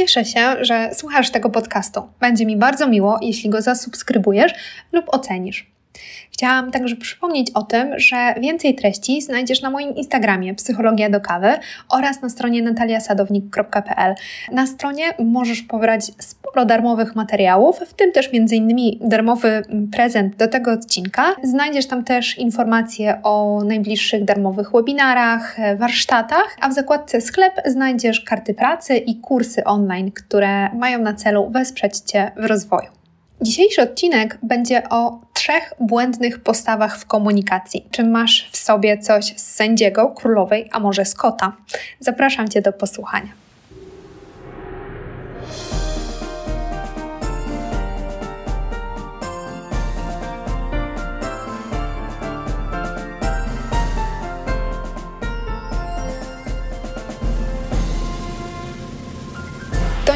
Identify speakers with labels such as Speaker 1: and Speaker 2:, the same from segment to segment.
Speaker 1: Cieszę się, że słuchasz tego podcastu. Będzie mi bardzo miło, jeśli go zasubskrybujesz lub ocenisz. Chciałam także przypomnieć o tym, że więcej treści znajdziesz na moim Instagramie Psychologia do kawy oraz na stronie nataliasadownik.pl. Na stronie możesz pobrać sporo darmowych materiałów, w tym też m.in. darmowy prezent do tego odcinka. Znajdziesz tam też informacje o najbliższych darmowych webinarach, warsztatach, a w zakładce sklep znajdziesz karty pracy i kursy online, które mają na celu wesprzeć Cię w rozwoju. Dzisiejszy odcinek będzie o trzech błędnych postawach w komunikacji. Czy masz w sobie coś z sędziego, królowej, a może z kota? Zapraszam Cię do posłuchania.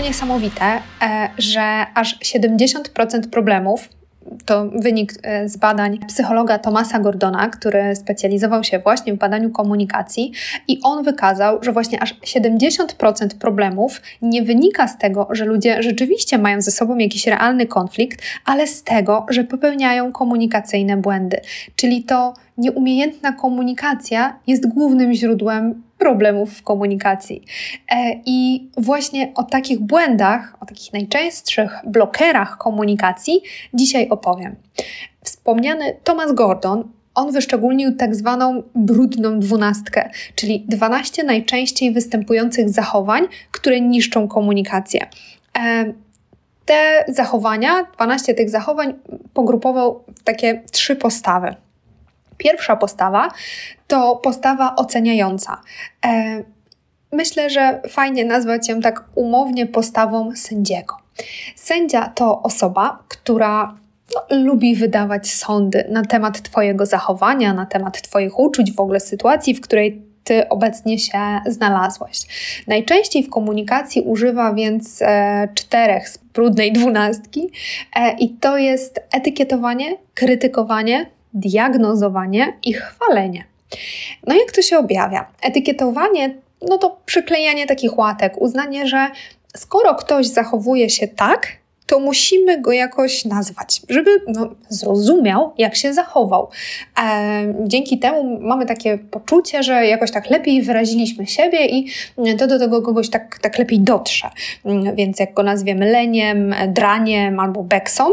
Speaker 1: Niesamowite, e, że aż 70% problemów, to wynik e, z badań psychologa Tomasa Gordona, który specjalizował się właśnie w badaniu komunikacji, i on wykazał, że właśnie aż 70% problemów nie wynika z tego, że ludzie rzeczywiście mają ze sobą jakiś realny konflikt, ale z tego, że popełniają komunikacyjne błędy. Czyli to nieumiejętna komunikacja jest głównym źródłem problemów w komunikacji. E, I właśnie o takich błędach, o takich najczęstszych blokerach komunikacji dzisiaj opowiem. Wspomniany Thomas Gordon on wyszczególnił tak zwaną brudną dwunastkę, czyli 12 najczęściej występujących zachowań, które niszczą komunikację. E, te zachowania, 12 tych zachowań, pogrupował w takie trzy postawy. Pierwsza postawa to postawa oceniająca. E, myślę, że fajnie nazwać ją tak umownie postawą sędziego. Sędzia to osoba, która no, lubi wydawać sądy na temat Twojego zachowania, na temat Twoich uczuć, w ogóle sytuacji, w której Ty obecnie się znalazłeś. Najczęściej w komunikacji używa więc e, czterech z brudnej dwunastki e, i to jest etykietowanie, krytykowanie, diagnozowanie i chwalenie. No jak to się objawia? Etykietowanie no to przyklejanie takich łatek, uznanie, że skoro ktoś zachowuje się tak, to musimy go jakoś nazwać, żeby no, zrozumiał, jak się zachował. E, dzięki temu mamy takie poczucie, że jakoś tak lepiej wyraziliśmy siebie i to do tego kogoś tak, tak lepiej dotrze. Więc jak go nazwiemy leniem, draniem albo beksą,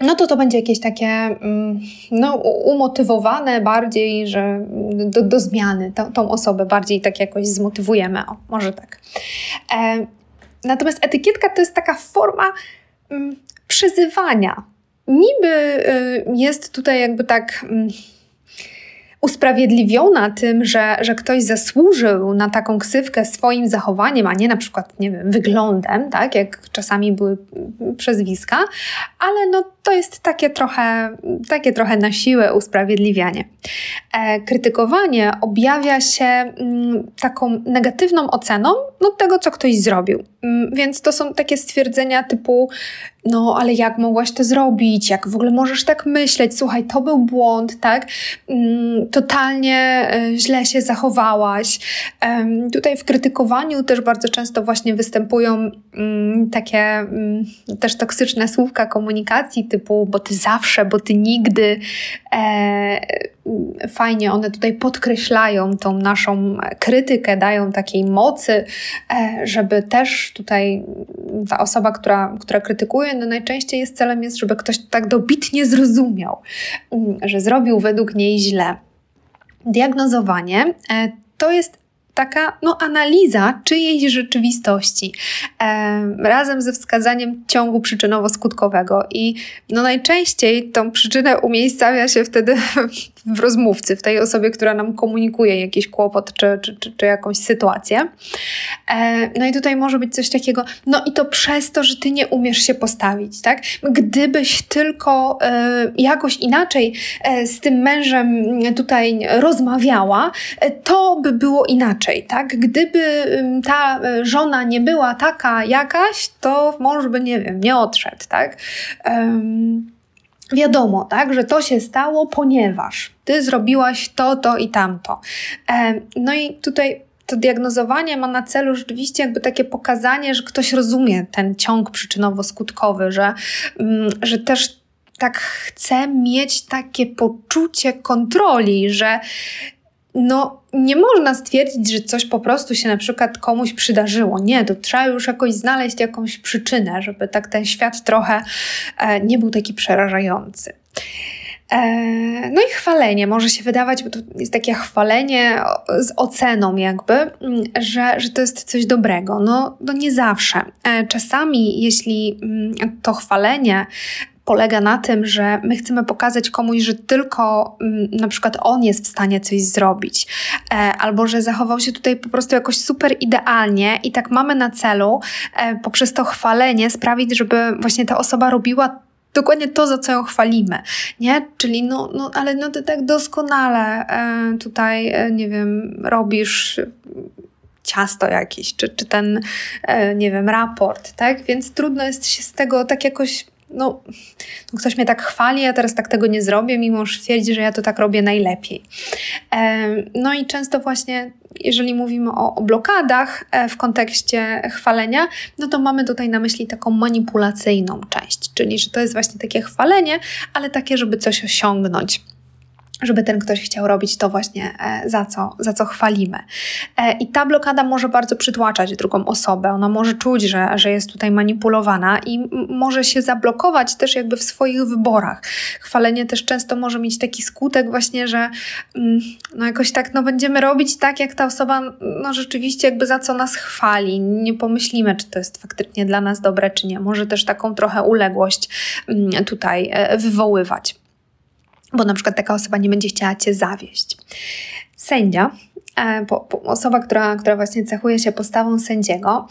Speaker 1: no to to będzie jakieś takie mm, no, umotywowane bardziej, że do, do zmiany tą, tą osobę bardziej tak jakoś zmotywujemy, o, może tak. E, natomiast etykietka to jest taka forma mm, przyzywania. Niby y, jest tutaj jakby tak... Mm, usprawiedliwiona tym, że, że ktoś zasłużył na taką ksywkę swoim zachowaniem, a nie na przykład, nie wiem, wyglądem, tak, jak czasami były przezwiska, ale no to jest takie trochę, takie trochę na siłę usprawiedliwianie. E, krytykowanie objawia się mm, taką negatywną oceną no, tego, co ktoś zrobił. Mm, więc to są takie stwierdzenia typu no ale jak mogłaś to zrobić, jak w ogóle możesz tak myśleć, słuchaj, to był błąd, tak, mm, totalnie e, źle się zachowałaś. Tutaj w krytykowaniu też bardzo często właśnie występują takie też toksyczne słówka komunikacji typu, bo ty zawsze, bo ty nigdy. E, fajnie one tutaj podkreślają tą naszą krytykę, dają takiej mocy, e, żeby też tutaj ta osoba, która, która krytykuje, no najczęściej jest celem jest, żeby ktoś tak dobitnie zrozumiał, mm, że zrobił według niej źle. Diagnozowanie e, to jest taka no, analiza czyjejś rzeczywistości e, razem ze wskazaniem ciągu przyczynowo-skutkowego. I no, najczęściej tą przyczynę umiejscawia się wtedy w rozmówcy, w tej osobie, która nam komunikuje jakiś kłopot czy, czy, czy, czy jakąś sytuację. E, no i tutaj może być coś takiego, no i to przez to, że ty nie umiesz się postawić, tak? Gdybyś tylko e, jakoś inaczej e, z tym mężem tutaj rozmawiała, e, to by było inaczej inaczej, tak? Gdyby ta e, żona nie była taka jakaś, to mąż by, nie wiem, nie odszedł, tak? Um, wiadomo, tak, że to się stało, ponieważ ty zrobiłaś to, to i tamto. Um, no i tutaj to diagnozowanie ma na celu rzeczywiście jakby takie pokazanie, że ktoś rozumie ten ciąg przyczynowo-skutkowy, że, że też tak chce mieć takie poczucie kontroli, że no, nie można stwierdzić, że coś po prostu się na przykład komuś przydarzyło. Nie, to trzeba już jakoś znaleźć jakąś przyczynę, żeby tak ten świat trochę e, nie był taki przerażający. E, no i chwalenie może się wydawać, bo to jest takie chwalenie z oceną, jakby, mm, że, że to jest coś dobrego. No, no nie zawsze. E, czasami, jeśli mm, to chwalenie polega na tym, że my chcemy pokazać komuś, że tylko mm, na przykład on jest w stanie coś zrobić, e, albo że zachował się tutaj po prostu jakoś super idealnie i tak mamy na celu e, poprzez to chwalenie sprawić, żeby właśnie ta osoba robiła dokładnie to, za co ją chwalimy, nie? Czyli no, no ale no ty tak doskonale e, tutaj, nie wiem, robisz ciasto jakieś, czy, czy ten, nie wiem, raport, tak? Więc trudno jest się z tego tak jakoś no, ktoś mnie tak chwali, ja teraz tak tego nie zrobię, mimo że twierdzi, że ja to tak robię najlepiej. No i często właśnie, jeżeli mówimy o, o blokadach e, w kontekście chwalenia, no to mamy tutaj na myśli taką manipulacyjną część, czyli że to jest właśnie takie chwalenie, ale takie, żeby coś osiągnąć żeby ten ktoś chciał robić to właśnie, e, za co, za co chwalimy. E, I ta blokada może bardzo przytłaczać drugą osobę. Ona może czuć, że, że jest tutaj manipulowana i może się zablokować też jakby w swoich wyborach. Chwalenie też często może mieć taki skutek właśnie, że mm, no jakoś tak no będziemy robić tak, jak ta osoba no rzeczywiście jakby za co nas chwali. Nie pomyślimy, czy to jest faktycznie dla nas dobre, czy nie. Może też taką trochę uległość mm, tutaj e, wywoływać bo na przykład taka osoba nie będzie chciała cię zawieść. Sędzia, e, osoba, która, która właśnie cechuje się postawą sędziego,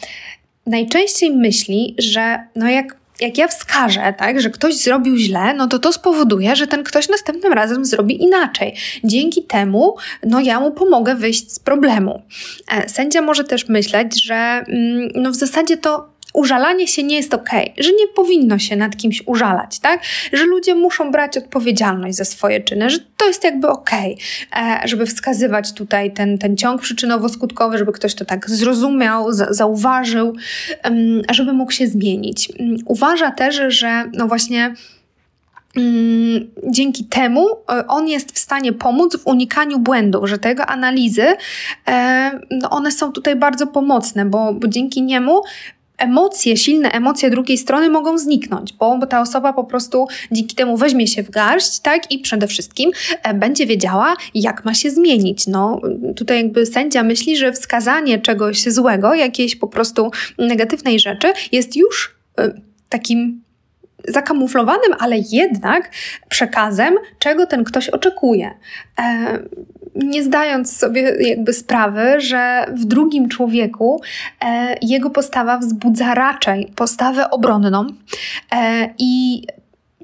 Speaker 1: najczęściej myśli, że no jak jak ja wskażę, tak, że ktoś zrobił źle, no to to spowoduje, że ten ktoś następnym razem zrobi inaczej. Dzięki temu, no ja mu pomogę wyjść z problemu. E, sędzia może też myśleć, że mm, no w zasadzie to użalanie się nie jest ok, że nie powinno się nad kimś użalać, tak? Że ludzie muszą brać odpowiedzialność za swoje czyny, że to jest jakby ok, e, żeby wskazywać tutaj ten, ten ciąg przyczynowo-skutkowy, żeby ktoś to tak zrozumiał, zauważył, żeby mógł się zmienić. Mm, uważa też, że no właśnie mm, dzięki temu e, on jest w stanie pomóc w unikaniu błędów, że tego analizy, e, no one są tutaj bardzo pomocne, bo, bo dzięki niemu emocje, silne emocje drugiej strony mogą zniknąć, bo, ta osoba po prostu dzięki temu weźmie się w garść, tak, i przede wszystkim e, będzie wiedziała, jak ma się zmienić. No, tutaj jakby sędzia myśli, że wskazanie czegoś złego, jakiejś po prostu negatywnej rzeczy jest już e, takim zakamuflowanym, ale jednak przekazem, czego ten ktoś oczekuje. E, nie zdając sobie jakby sprawy, że w drugim człowieku e, jego postawa wzbudza raczej postawę obronną. E, I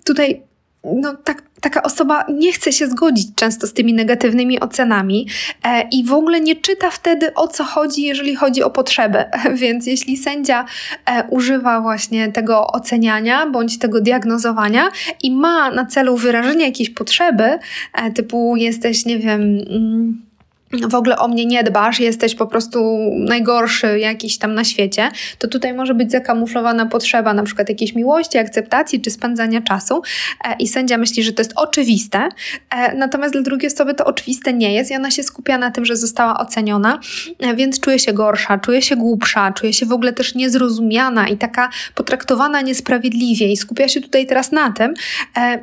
Speaker 1: tutaj no, tak, taka osoba nie chce się zgodzić często z tymi negatywnymi ocenami e, i w ogóle nie czyta wtedy o co chodzi, jeżeli chodzi o potrzeby. Więc jeśli sędzia e, używa właśnie tego oceniania bądź tego diagnozowania i ma na celu wyrażenie jakiejś potrzeby, e, typu jesteś, nie wiem. W ogóle o mnie nie dbasz, jesteś po prostu najgorszy jakiś tam na świecie, to tutaj może być zakamuflowana potrzeba na przykład jakiejś miłości, akceptacji czy spędzania czasu e, i sędzia myśli, że to jest oczywiste, e, natomiast dla drugiej osoby to oczywiste nie jest i ona się skupia na tym, że została oceniona, e, więc czuje się gorsza, czuje się głupsza, czuje się w ogóle też niezrozumiana i taka potraktowana niesprawiedliwie i skupia się tutaj teraz na tym,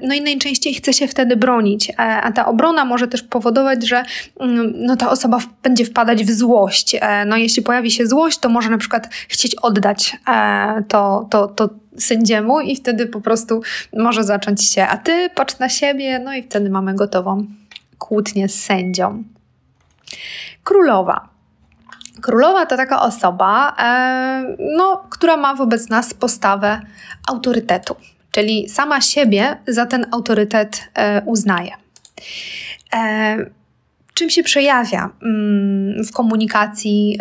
Speaker 1: no i najczęściej chce się wtedy bronić, a ta obrona może też powodować, że mm, no ta osoba będzie wpadać w złość. E, no jeśli pojawi się złość, to może na przykład chcieć oddać e, to, to, to sędziemu i wtedy po prostu może zacząć się, a ty patrz na siebie, no i wtedy mamy gotową kłótnię z sędzią. Królowa. Królowa to taka osoba, e, no, która ma wobec nas postawę autorytetu, czyli sama siebie za ten autorytet uznaje czym się przejawia mm, w komunikacji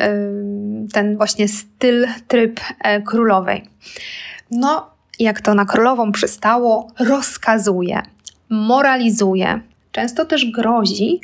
Speaker 1: ten właśnie styl, tryb e, królowej? No, jak to na królową przystało, rozkazuje, moralizuje, często też grozi,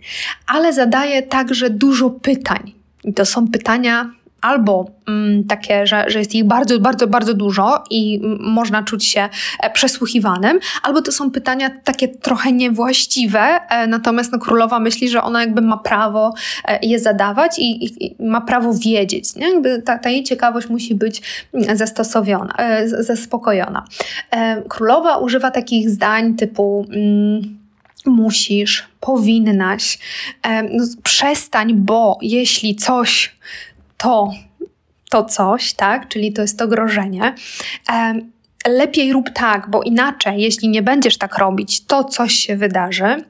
Speaker 1: ale zadaje także dużo pytań. I to są pytania albo mm, takie, że, że jest ich bardzo, bardzo, bardzo dużo i można czuć się e, przesłuchiwanym, albo to są pytania takie trochę niewłaściwe, e, natomiast no, królowa myśli, że ona jakby ma prawo e, je zadawać i, i, i ma prawo wiedzieć. Nie? Jakby ta, ta jej ciekawość musi być mm, zastosowana, zaspokojona. Królowa używa takich zdań typu. Mm, musisz, powinnaś, no, przestań, bo jeśli coś to, to coś, tak? Czyli to jest to grożenie lepiej rób tak, bo inaczej, jeśli nie będziesz tak robić, to coś się wydarzy.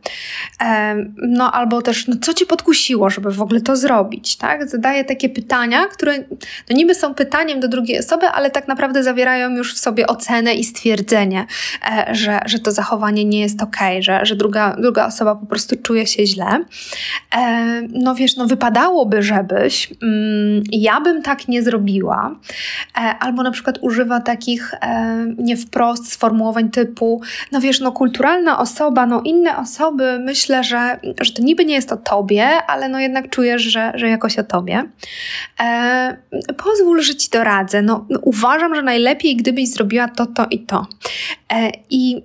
Speaker 1: No albo też, no co cię podkusiło, żeby w ogóle to zrobić, tak? Zadaję takie pytania, które no niby są pytaniem do drugiej osoby, ale tak naprawdę zawierają już w sobie ocenę i stwierdzenie, e, że, że to zachowanie nie jest ok, że, że druga, druga osoba po prostu czuje się źle. No wiesz, no wypadałoby, żebyś, mm, ja bym tak nie zrobiła, e, albo na przykład używa takich nie wprost sformułowań typu, no wiesz, no kulturalna osoba, no inne osoby, myślę, że, że to niby nie jest o tobie, ale no jednak czujesz, że, że jakoś o tobie. E, pozwól, że ci doradzę. No, no, uważam, że najlepiej, gdybyś zrobiła to, to i to. E, I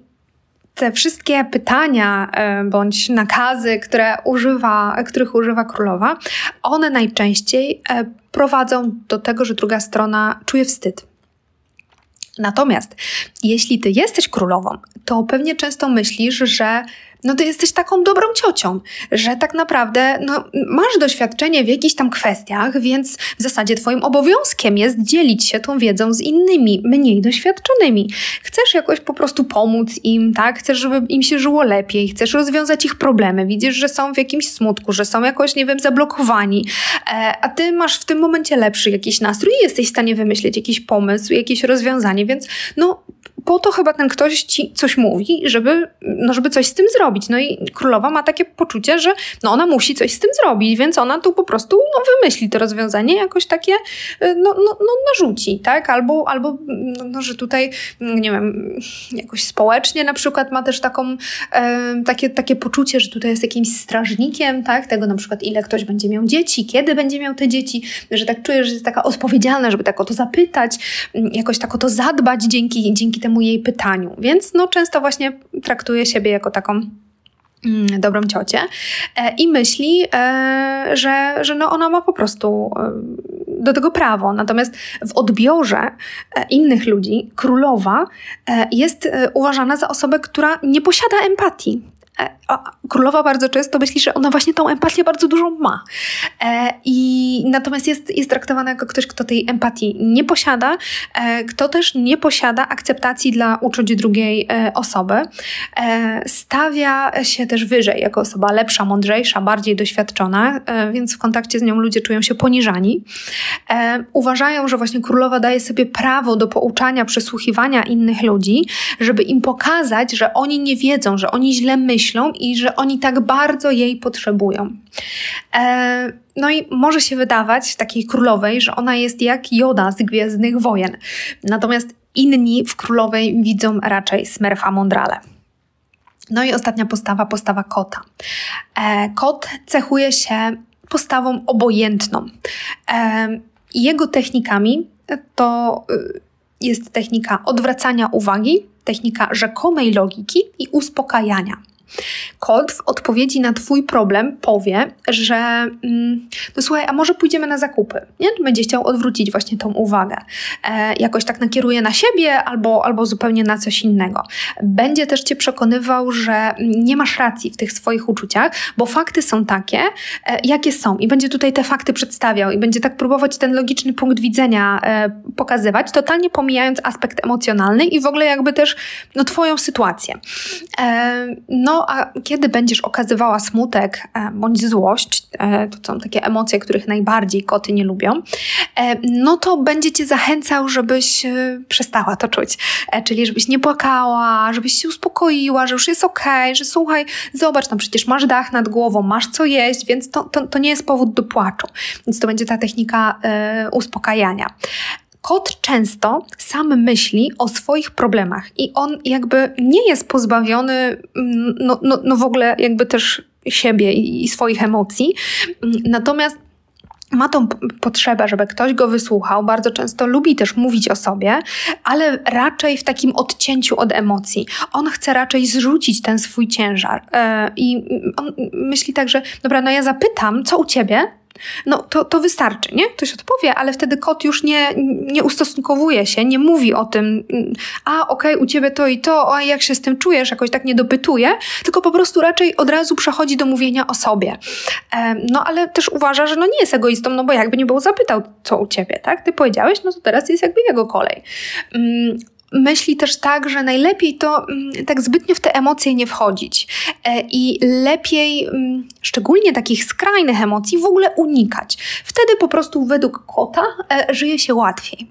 Speaker 1: te wszystkie pytania e, bądź nakazy, które używa, których używa królowa, one najczęściej e, prowadzą do tego, że druga strona czuje wstyd. Natomiast jeśli ty jesteś królową, to pewnie często myślisz, że no ty jesteś taką dobrą ciocią, że tak naprawdę no, masz doświadczenie w jakichś tam kwestiach, więc w zasadzie twoim obowiązkiem jest dzielić się tą wiedzą z innymi, mniej doświadczonymi. Chcesz jakoś po prostu pomóc im, tak? Chcesz, żeby im się żyło lepiej, chcesz rozwiązać ich problemy, widzisz, że są w jakimś smutku, że są jakoś, nie wiem, zablokowani, e, a ty masz w tym momencie lepszy jakiś nastrój i jesteś w stanie wymyślić jakiś pomysł, jakieś rozwiązanie, więc no po to chyba ten ktoś ci coś mówi, żeby, no żeby coś z tym zrobić. No i królowa ma takie poczucie, że no ona musi coś z tym zrobić, więc ona tu po prostu no, wymyśli to rozwiązanie, jakoś takie y, no, no, no narzuci, tak? Albo, albo no, no, że tutaj, nie wiem, jakoś społecznie na przykład ma też taką, e, takie, takie poczucie, że tutaj jest jakimś strażnikiem, tak? Tego na przykład ile ktoś będzie miał dzieci, kiedy będzie miał te dzieci, że tak czuje, że jest taka odpowiedzialna, żeby tak o to zapytać, jakoś tak o to zadbać dzięki, dzięki temu jej pytaniu. Więc no często właśnie traktuje siebie jako taką mm, dobrą ciocię e, i myśli, e, że, że no ona ma po prostu e, do tego prawo. Natomiast w odbiorze innych ludzi królowa jest uważana za osobę, która nie posiada empatii. E, królowa bardzo często myśli, że ona właśnie tą empatię bardzo dużą ma. E, I natomiast jest, jest traktowana jako ktoś, kto tej empatii nie posiada, e, kto też nie posiada akceptacji dla uczuć drugiej osoby. Stawia się też wyżej jako osoba lepsza, mądrzejsza, bardziej doświadczona, więc w kontakcie z nią ludzie czują się poniżani. Uważają, że właśnie królowa daje sobie prawo do pouczania, przesłuchiwania innych ludzi, żeby im pokazać, że oni nie wiedzą, że oni źle myślą, myślą i że oni tak bardzo jej potrzebują. E, no i może się wydawać takiej królowej, że ona jest jak Joda z Gwiezdnych Wojen. Natomiast inni w królowej widzą raczej Smurfa Mondrale. No i ostatnia postawa, postawa kota. E, kot cechuje się postawą obojętną. E, jego technikami to y, jest technika odwracania uwagi, technika rzekomej logiki i uspokajania. Kot w odpowiedzi na Twój problem powie, że mm, no słuchaj, a może pójdziemy na zakupy? Nie? Będzie chciał odwrócić właśnie tą uwagę. E, jakoś tak nakieruje na siebie albo, albo zupełnie na coś innego. Będzie też Cię przekonywał, że nie masz racji w tych swoich uczuciach, bo fakty są takie, e, jakie są. I będzie tutaj te fakty przedstawiał i będzie tak próbować ten logiczny punkt widzenia e, pokazywać, totalnie pomijając aspekt emocjonalny i w ogóle jakby też no, Twoją sytuację. E, a kiedy będziesz okazywała smutek e, bądź złość, e, to są takie emocje, których najbardziej koty nie lubią, e, no to będzie cię zachęcał, żebyś przestała to czuć. Czyli żebyś nie płakała, żebyś się uspokoiła, że już jest okej, okay, że słuchaj, zobacz, no przecież masz dach nad głową, masz co jeść, więc to, to, to nie jest powód do płaczu. Więc to będzie ta technika uspokajania kot często sam myśli o swoich problemach i on jakby nie jest pozbawiony, mm, no, no, no w ogóle jakby też siebie i, swoich emocji. Natomiast ma tą potrzebę, żeby ktoś go wysłuchał, bardzo często lubi też mówić o sobie, ale raczej w takim odcięciu od emocji. On chce raczej zrzucić ten swój ciężar. E, I on myśli tak, że dobra, no ja zapytam, co u ciebie? No to, to wystarczy, nie? Ktoś odpowie, ale wtedy kot już nie, nie ustosunkowuje się, nie mówi o tym, a okej, okay, u ciebie to i to, a jak się z tym czujesz, jakoś tak nie dopytuje, tylko po prostu raczej od razu przechodzi do mówienia o sobie. No ale też uważa, że no nie jest egoistą, no bo jakby nie było zapytał, co u ciebie, tak? Ty powiedziałeś, no to teraz jest jakby jego kolej. Myśli też tak, że najlepiej to mm, tak zbytnio w te emocje nie wchodzić e, i lepiej, mm, szczególnie takich skrajnych emocji, w ogóle unikać. Wtedy po prostu według kota e, żyje się łatwiej.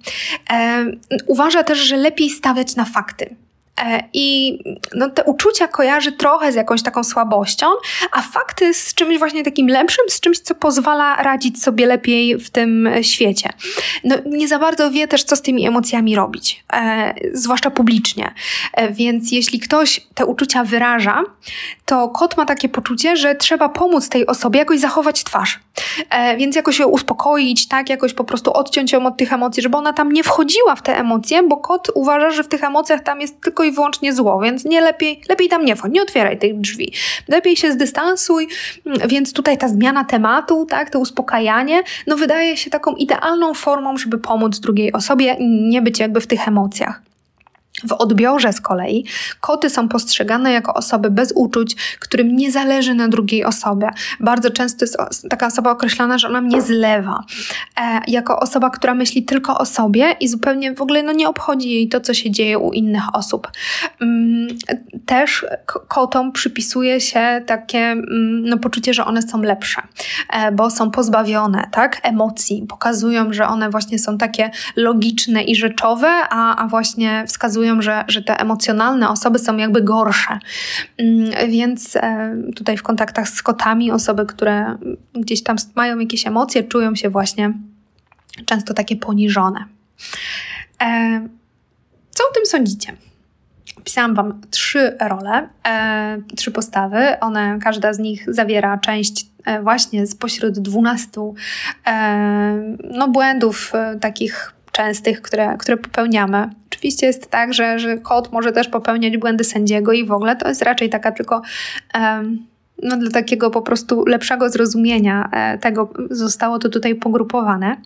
Speaker 1: E, uważa też, że lepiej stawiać na fakty. E, I no, te uczucia kojarzy trochę z jakąś taką słabością, a fakty z czymś właśnie takim lepszym, z czymś, co pozwala radzić sobie lepiej w tym świecie. No, nie za bardzo wie też, co z tymi emocjami robić, e, zwłaszcza publicznie. E, więc jeśli ktoś te uczucia wyraża, to kot ma takie poczucie, że trzeba pomóc tej osobie jakoś zachować twarz. E, więc jakoś ją uspokoić, tak, jakoś po prostu odciąć ją od tych emocji, żeby ona tam nie wchodziła w te emocje, bo kot uważa, że w tych emocjach tam jest tylko i wyłącznie zło, więc nie lepiej, lepiej tam nie wchodź, nie otwieraj tych drzwi. Lepiej się zdystansuj, więc tutaj ta zmiana tematu, tak, to uspokajanie, no wydaje się taką idealną formą, żeby pomóc drugiej osobie, nie być jakby w tych emocjach. W odbiorze z kolei koty są postrzegane jako osoby bez uczuć, którym nie zależy na drugiej osobie. Bardzo często jest taka osoba określana, że ona mnie zlewa. E, jako osoba, która myśli tylko o sobie i zupełnie w ogóle no, nie obchodzi jej to, co się dzieje u innych osób. Mm, też kotom przypisuje się takie mm, no, poczucie, że one są lepsze, e, bo są pozbawione tak, emocji. Pokazują, że one właśnie są takie logiczne i rzeczowe, a, a właśnie wskazują że, że te emocjonalne osoby są jakby gorsze. Mm, więc e, tutaj w kontaktach z kotami osoby, które gdzieś tam mają jakieś emocje, czują się właśnie często takie poniżone. E, co o tym sądzicie? Opisałam Wam trzy role, e, trzy postawy. One, każda z nich zawiera część właśnie spośród dwunastu no, błędów takich częstych, które, które popełniamy. Oczywiście jest tak, że, że kot może też popełniać błędy sędziego i w ogóle to jest raczej taka tylko. Um, no, dla takiego po prostu lepszego zrozumienia e, tego zostało to tutaj pogrupowane.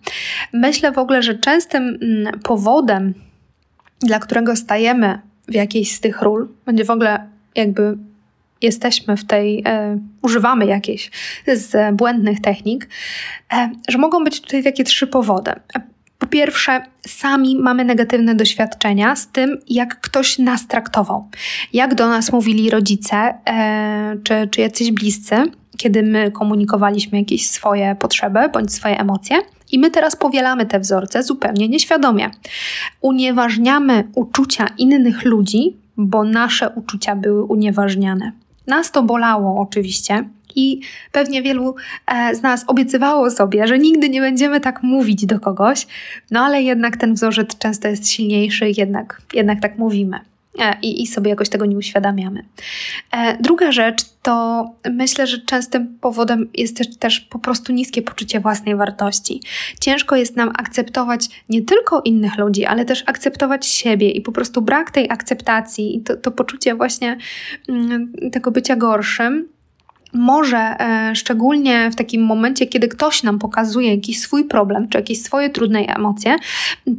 Speaker 1: Myślę w ogóle, że częstym mm, powodem, dla którego stajemy w jakiejś z tych ról, będzie w ogóle jakby jesteśmy w tej, e, używamy jakiejś z błędnych technik, e, że mogą być tutaj takie trzy powody. Po pierwsze, sami mamy negatywne doświadczenia z tym, jak ktoś nas traktował. Jak do nas mówili rodzice e, czy, czy jacyś bliscy, kiedy my komunikowaliśmy jakieś swoje potrzeby bądź swoje emocje. I my teraz powielamy te wzorce zupełnie nieświadomie. Unieważniamy uczucia innych ludzi, bo nasze uczucia były unieważniane. Nas to bolało oczywiście, i pewnie wielu e, z nas obiecywało sobie, że nigdy nie będziemy tak mówić do kogoś, no ale jednak ten wzorzec często jest silniejszy, jednak, jednak tak mówimy. E, I, I, sobie jakoś tego nie uświadamiamy. E, druga rzecz to myślę, że częstym powodem jest też, też po prostu niskie poczucie własnej wartości. Ciężko jest nam akceptować nie tylko innych ludzi, ale też akceptować siebie i po prostu brak tej akceptacji i to, to poczucie właśnie mm, tego bycia gorszym może e, szczególnie w takim momencie, kiedy ktoś nam pokazuje jakiś swój problem, czy jakieś swoje trudne emocje,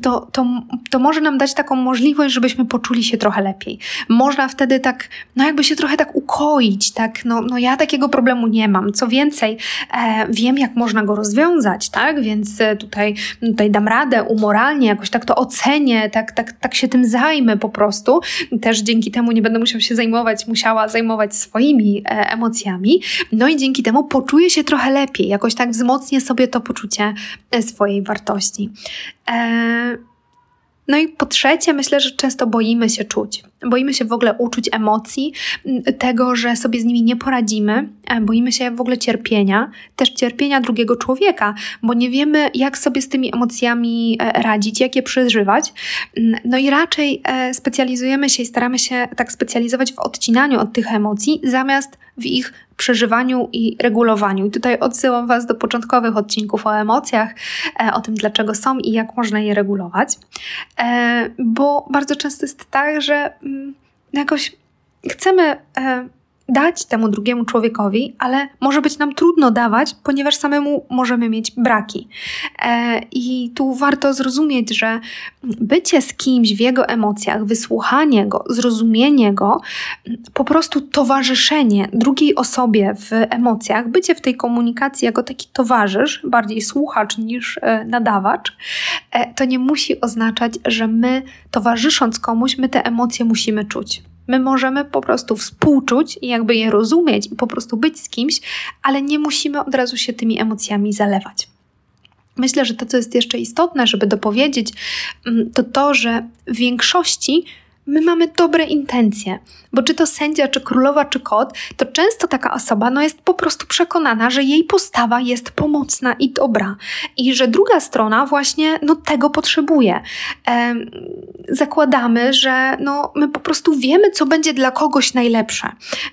Speaker 1: to, to, to może nam dać taką możliwość, żebyśmy poczuli się trochę lepiej. Można wtedy tak, no jakby się trochę tak ukoić, tak, no, no ja takiego problemu nie mam. Co więcej, e, wiem, jak można go rozwiązać, tak, więc e, tutaj, tutaj dam radę umoralnie, jakoś tak to ocenię, tak, tak, tak się tym zajmę po prostu. Też dzięki temu nie będę musiał się zajmować, musiała zajmować swoimi e, emocjami. No i dzięki temu poczuję się trochę lepiej, jakoś tak wzmocnię sobie to poczucie e, swojej wartości. E, no i po trzecie, myślę, że często boimy się czuć. Boimy się w ogóle uczuć emocji, tego, że sobie z nimi nie poradzimy, e, boimy się w ogóle cierpienia, też cierpienia drugiego człowieka, bo nie wiemy, jak sobie z tymi emocjami radzić, jak je przeżywać. No i raczej specjalizujemy się i staramy się tak specjalizować w odcinaniu od tych emocji, zamiast w ich przeżywaniu i regulowaniu. I tutaj odsyłam Was do początkowych odcinków o emocjach, o tym, dlaczego są i jak można je regulować, bo bardzo często jest tak, że mm, jakoś chcemy e, dać temu drugiemu człowiekowi, ale może być nam trudno dawać, ponieważ samemu możemy mieć braki. E, I tu warto zrozumieć, że bycie z kimś w jego emocjach, wysłuchanie go, zrozumienie go, po prostu towarzyszenie drugiej osobie w emocjach, bycie w tej komunikacji jako taki towarzysz, bardziej słuchacz niż e, nadawacz, e, to nie musi oznaczać, że my towarzysząc komuś, my te emocje musimy czuć. My możemy po prostu współczuć i jakby je rozumieć i po prostu być z kimś, ale nie musimy od razu się tymi emocjami zalewać. Myślę, że to, co jest jeszcze istotne, żeby dopowiedzieć, mm, to to, że w większości my mamy dobre intencje, bo czy to sędzia, czy królowa, czy kot, to często taka osoba no, jest po prostu przekonana, że jej postawa jest pomocna i dobra i że druga strona właśnie no, tego potrzebuje. Ehm, zakładamy, że no, my po prostu wiemy, co będzie dla kogoś najlepsze,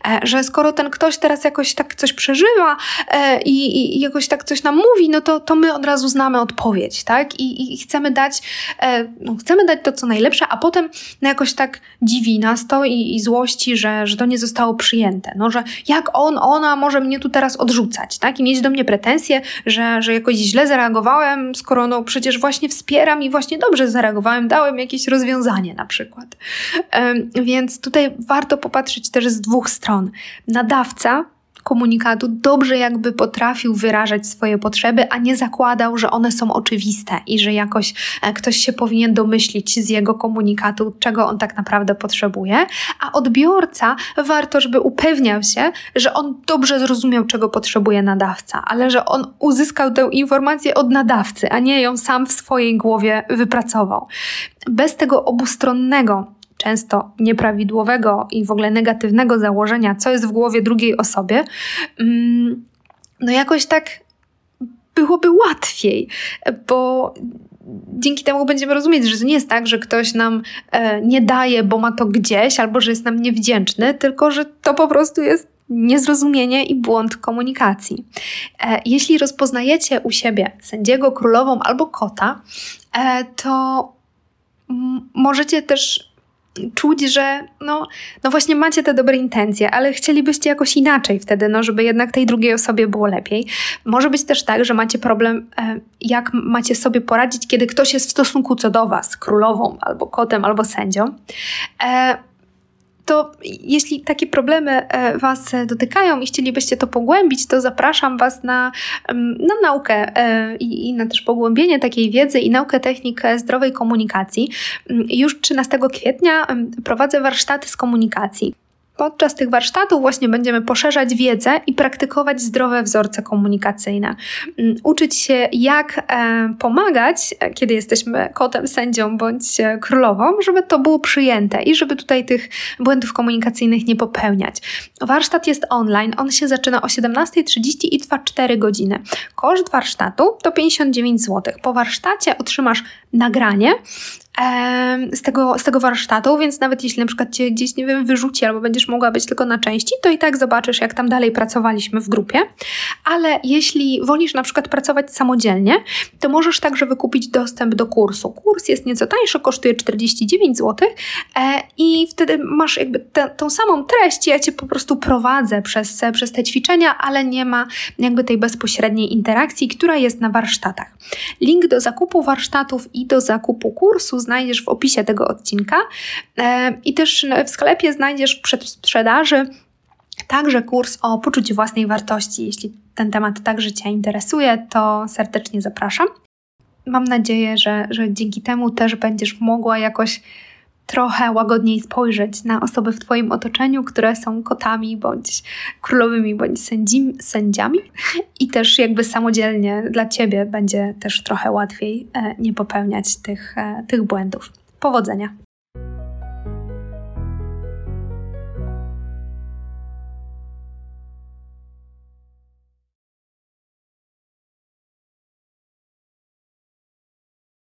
Speaker 1: e, że skoro ten ktoś teraz jakoś tak coś przeżywa e, i, i, jakoś tak coś nam mówi, no to, to my od razu znamy odpowiedź, tak? I, i chcemy dać, e, no, chcemy dać to, co najlepsze, a potem no, jakoś tak tak dziwi nas to i, i złości, że, że to nie zostało przyjęte. No, że jak on, ona może mnie tu teraz odrzucać, tak? I mieć do mnie pretensje, że, że jakoś źle zareagowałem, skoro no przecież właśnie wspieram i właśnie dobrze zareagowałem, dałem jakieś rozwiązanie na przykład. Więc tutaj warto popatrzeć też z dwóch stron. Nadawca komunikatu dobrze jakby potrafił wyrażać swoje potrzeby, a nie zakładał, że one są oczywiste i że jakoś e, ktoś się powinien domyślić z jego komunikatu, czego on tak naprawdę potrzebuje, a odbiorca warto, żeby upewniał się, że on dobrze zrozumiał, czego potrzebuje nadawca, ale że on uzyskał tę informację od nadawcy, a nie ją sam w swojej głowie wypracował. Bez tego obustronnego często nieprawidłowego i w ogóle negatywnego założenia, co jest w głowie drugiej osobie, mm, no jakoś tak byłoby łatwiej, bo dzięki temu będziemy rozumieć, że to nie jest tak, że ktoś nam e, nie daje, bo ma to gdzieś, albo że jest nam niewdzięczny, tylko że to po prostu jest niezrozumienie i błąd komunikacji. E, jeśli rozpoznajecie u siebie sędziego, królową albo kota, e, to możecie też czuć, że no, no właśnie macie te dobre intencje, ale chcielibyście jakoś inaczej wtedy, no żeby jednak tej drugiej osobie było lepiej. Może być też tak, że macie problem, e, jak macie sobie poradzić, kiedy ktoś jest w stosunku co do was, królową, albo kotem, albo sędzią. E, to jeśli takie problemy e, Was dotykają i chcielibyście to pogłębić, to zapraszam Was na, na naukę e, i, i na też pogłębienie takiej wiedzy i naukę technik zdrowej komunikacji. Już 13 kwietnia prowadzę warsztaty z komunikacji. Podczas tych warsztatów właśnie będziemy poszerzać wiedzę i praktykować zdrowe wzorce komunikacyjne. Mm, uczyć się, jak e, pomagać, e, kiedy jesteśmy kotem, sędzią bądź e, królową, żeby to było przyjęte i żeby tutaj tych błędów komunikacyjnych nie popełniać. Warsztat jest online, on się zaczyna o 17.30 i trwa 4 godziny. Koszt warsztatu to 59 zł. Po warsztacie otrzymasz nagranie z tego, z tego warsztatu, więc nawet jeśli na przykład cię gdzieś, nie wiem, wyrzuci albo będziesz mogła być tylko na części, to i tak zobaczysz, jak tam dalej pracowaliśmy w grupie. Ale jeśli wolisz na przykład pracować samodzielnie, to możesz także wykupić dostęp do kursu. Kurs jest nieco tańszy, kosztuje 49 zł e, i wtedy masz jakby tą samą treść, ja cię po prostu prowadzę przez, przez te ćwiczenia, ale nie ma jakby tej bezpośredniej interakcji, która jest na warsztatach. Link do zakupu warsztatów i do zakupu kursu znajdziesz w opisie tego odcinka e, i też w sklepie znajdziesz w przedsprzedaży także kurs o poczuciu własnej wartości. Jeśli ten temat także Cię interesuje, to serdecznie zapraszam. Mam nadzieję, że, że dzięki temu też będziesz mogła jakoś trochę łagodniej spojrzeć na osoby w Twoim otoczeniu, które są kotami, bądź królowymi, bądź sędzim, sędziami i też jakby samodzielnie dla Ciebie będzie też trochę łatwiej e, nie popełniać tych, e, tych błędów. Powodzenia!